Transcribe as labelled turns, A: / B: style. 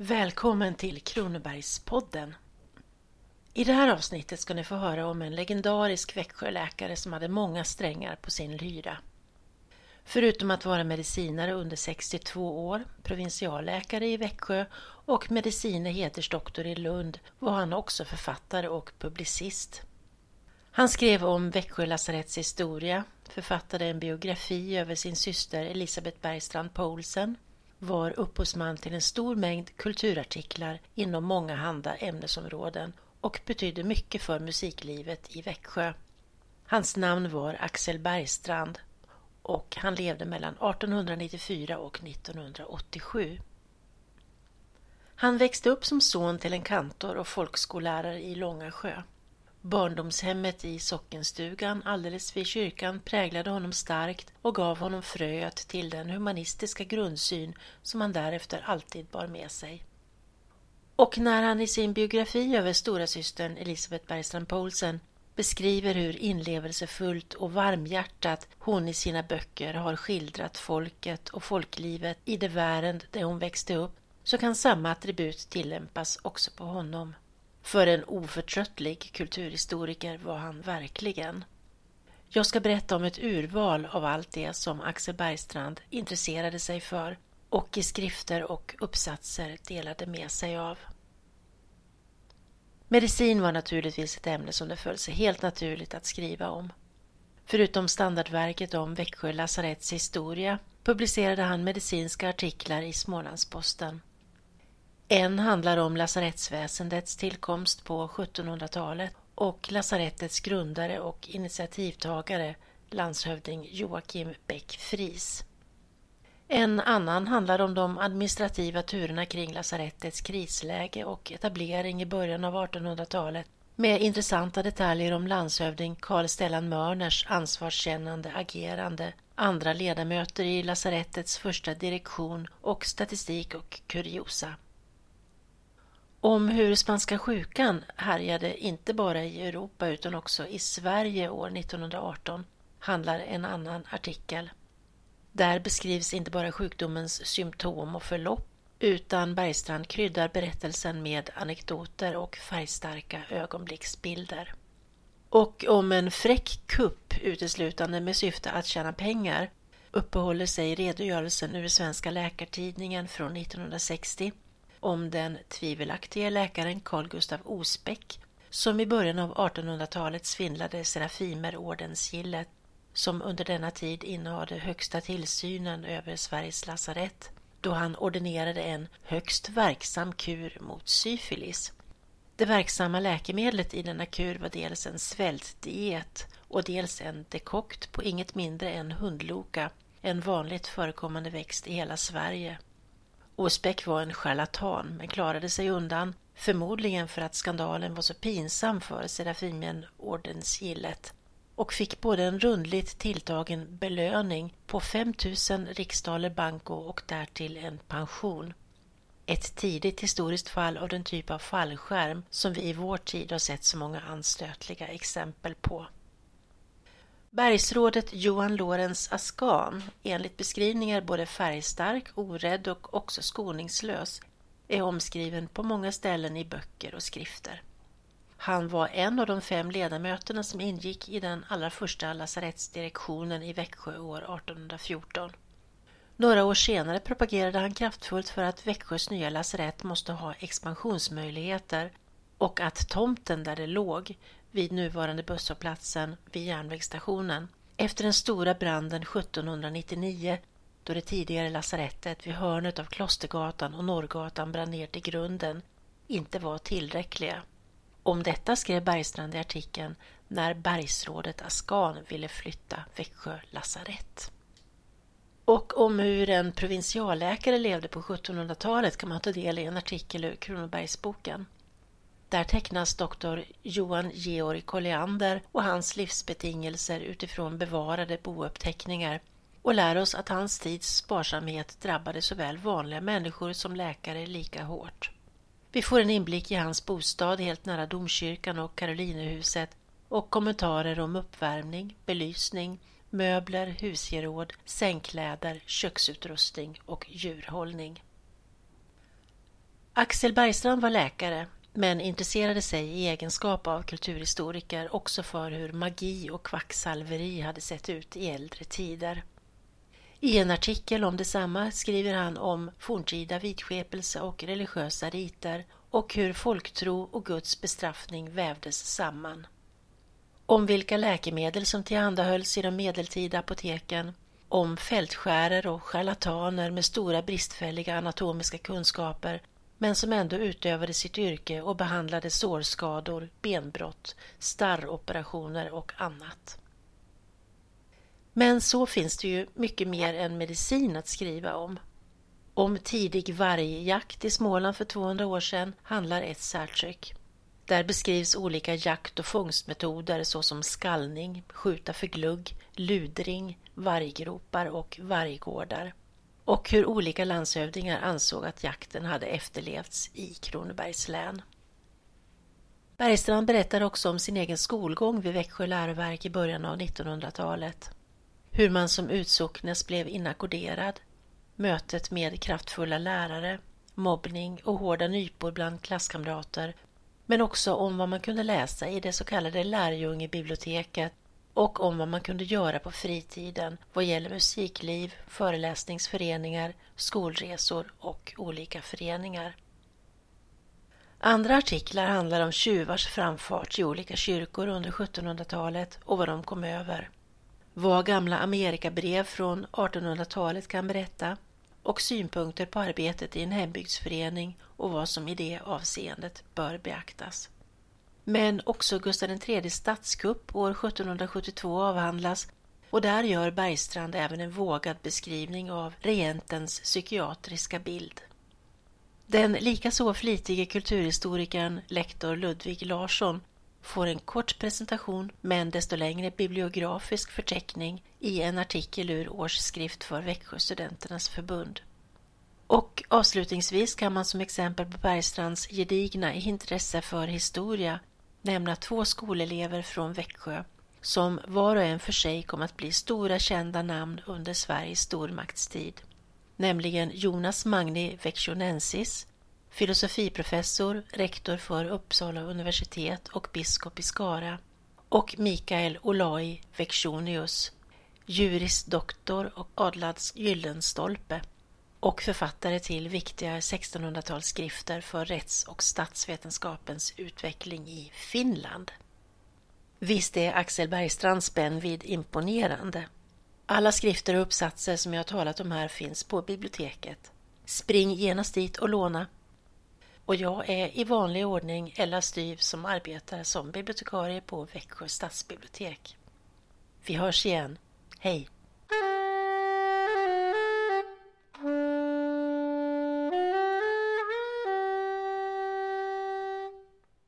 A: Välkommen till Kronobergspodden. I det här avsnittet ska ni få höra om en legendarisk Växjöläkare som hade många strängar på sin lyra. Förutom att vara medicinare under 62 år, provinsialläkare i Växjö och medicine hedersdoktor i Lund var han också författare och publicist. Han skrev om Växjö lasaretts historia, författade en biografi över sin syster Elisabeth Bergstrand Poulsen, var upphovsman till en stor mängd kulturartiklar inom många handa ämnesområden och betydde mycket för musiklivet i Växjö. Hans namn var Axel Bergstrand och han levde mellan 1894 och 1987. Han växte upp som son till en kantor och folkskollärare i Långasjö. Barndomshemmet i sockenstugan alldeles vid kyrkan präglade honom starkt och gav honom fröet till den humanistiska grundsyn som han därefter alltid bar med sig. Och när han i sin biografi över storasystern Elisabeth Bergstrand Poulsen beskriver hur inlevelsefullt och varmhjärtat hon i sina böcker har skildrat folket och folklivet i det värld där hon växte upp så kan samma attribut tillämpas också på honom. För en oförtröttlig kulturhistoriker var han verkligen. Jag ska berätta om ett urval av allt det som Axel Bergstrand intresserade sig för och i skrifter och uppsatser delade med sig av. Medicin var naturligtvis ett ämne som det föll sig helt naturligt att skriva om. Förutom standardverket om Växjö lasaretts historia publicerade han medicinska artiklar i Smålandsposten. En handlar om lasarettsväsendets tillkomst på 1700-talet och lasarettets grundare och initiativtagare, landshövding Joakim Bäck Fries. En annan handlar om de administrativa turerna kring lasarettets krisläge och etablering i början av 1800-talet med intressanta detaljer om landshövding Carl Stellan Mörners ansvarskännande agerande, andra ledamöter i lasarettets första direktion och statistik och kuriosa. Om hur spanska sjukan härjade inte bara i Europa utan också i Sverige år 1918 handlar en annan artikel. Där beskrivs inte bara sjukdomens symptom och förlopp utan Bergstrand kryddar berättelsen med anekdoter och färgstarka ögonblicksbilder. Och om en fräck kupp uteslutande med syfte att tjäna pengar uppehåller sig redogörelsen ur Svenska Läkartidningen från 1960 om den tvivelaktige läkaren Carl Gustav Osbeck som i början av 1800-talet svindlade Serafimerordensgillet som under denna tid innehade högsta tillsynen över Sveriges lasarett då han ordinerade en högst verksam kur mot syfilis. Det verksamma läkemedlet i denna kur var dels en svältdiet och dels en dekokt på inget mindre än hundloka, en vanligt förekommande växt i hela Sverige. Osbeck var en charlatan men klarade sig undan, förmodligen för att skandalen var så pinsam för Serafimerordensgillet och fick både en rundligt tilltagen belöning på 5000 riksdaler banco och därtill en pension. Ett tidigt historiskt fall av den typ av fallskärm som vi i vår tid har sett så många anstötliga exempel på. Bergsrådet Johan Lorenz Askan, enligt beskrivningar både färgstark, orädd och också skoningslös, är omskriven på många ställen i böcker och skrifter. Han var en av de fem ledamöterna som ingick i den allra första lasarettsdirektionen i Växjö år 1814. Några år senare propagerade han kraftfullt för att Växjös nya lasarett måste ha expansionsmöjligheter och att tomten där det låg, vid nuvarande busshållplatsen vid järnvägsstationen, efter den stora branden 1799 då det tidigare lasarettet vid hörnet av Klostergatan och Norrgatan brann ner till grunden, inte var tillräckliga. Om detta skrev Bergstrand i artikeln När bergsrådet Askan ville flytta Växjö lasarett. Och om hur en provinsialläkare levde på 1700-talet kan man ta del i en artikel ur Kronobergsboken. Där tecknas doktor Johan Georg Colliander och hans livsbetingelser utifrån bevarade bouppteckningar och lär oss att hans tids sparsamhet drabbade såväl vanliga människor som läkare lika hårt. Vi får en inblick i hans bostad helt nära domkyrkan och Karolinehuset och kommentarer om uppvärmning, belysning, möbler, husgeråd, sängkläder, köksutrustning och djurhållning. Axel Bergstrand var läkare men intresserade sig i egenskap av kulturhistoriker också för hur magi och kvacksalveri hade sett ut i äldre tider. I en artikel om detsamma skriver han om forntida vidskepelse och religiösa riter och hur folktro och Guds bestraffning vävdes samman. Om vilka läkemedel som tillhandahölls i de medeltida apoteken, om fältskärer och charlataner med stora bristfälliga anatomiska kunskaper men som ändå utövade sitt yrke och behandlade sårskador, benbrott, starroperationer och annat. Men så finns det ju mycket mer än medicin att skriva om. Om tidig vargjakt i Småland för 200 år sedan handlar ett särtryck. Där beskrivs olika jakt och fångstmetoder såsom skallning, skjuta för glugg, ludring, varggropar och varggårdar. Och hur olika landshövdingar ansåg att jakten hade efterlevts i Kronobergs län. Bergstrand berättar också om sin egen skolgång vid Växjö läroverk i början av 1900-talet. Hur man som utsocknes blev inackorderad, mötet med kraftfulla lärare, mobbning och hårda nypor bland klasskamrater, men också om vad man kunde läsa i det så kallade lärjungebiblioteket och om vad man kunde göra på fritiden vad gäller musikliv, föreläsningsföreningar, skolresor och olika föreningar. Andra artiklar handlar om tjuvars framfart i olika kyrkor under 1700-talet och vad de kom över. Vad gamla Amerikabrev från 1800-talet kan berätta och synpunkter på arbetet i en hembygdsförening och vad som i det avseendet bör beaktas. Men också Gustav IIIs statskupp år 1772 avhandlas och där gör Bergstrand även en vågad beskrivning av regentens psykiatriska bild. Den likaså flitige kulturhistorikern lektor Ludvig Larsson får en kort presentation men desto längre bibliografisk förteckning i en artikel ur årsskrift för Växjöstudenternas förbund. Och avslutningsvis kan man som exempel på Bergstrands gedigna intresse för historia nämna två skolelever från Växjö som var och en för sig kom att bli stora kända namn under Sveriges stormaktstid, nämligen Jonas Magni Växjonensis, filosofiprofessor, rektor för Uppsala universitet och biskop i Skara, och Mikael Olai Växjonius, jurisdoktor och adlads Gyllenstolpe och författare till viktiga 1600-talsskrifter för rätts och statsvetenskapens utveckling i Finland. Visst är Axel Bergstrands spännvidd imponerande. Alla skrifter och uppsatser som jag talat om här finns på biblioteket. Spring genast dit och låna. Och jag är i vanlig ordning Ella Styv som arbetar som bibliotekarie på Växjö stadsbibliotek. Vi hörs igen. Hej!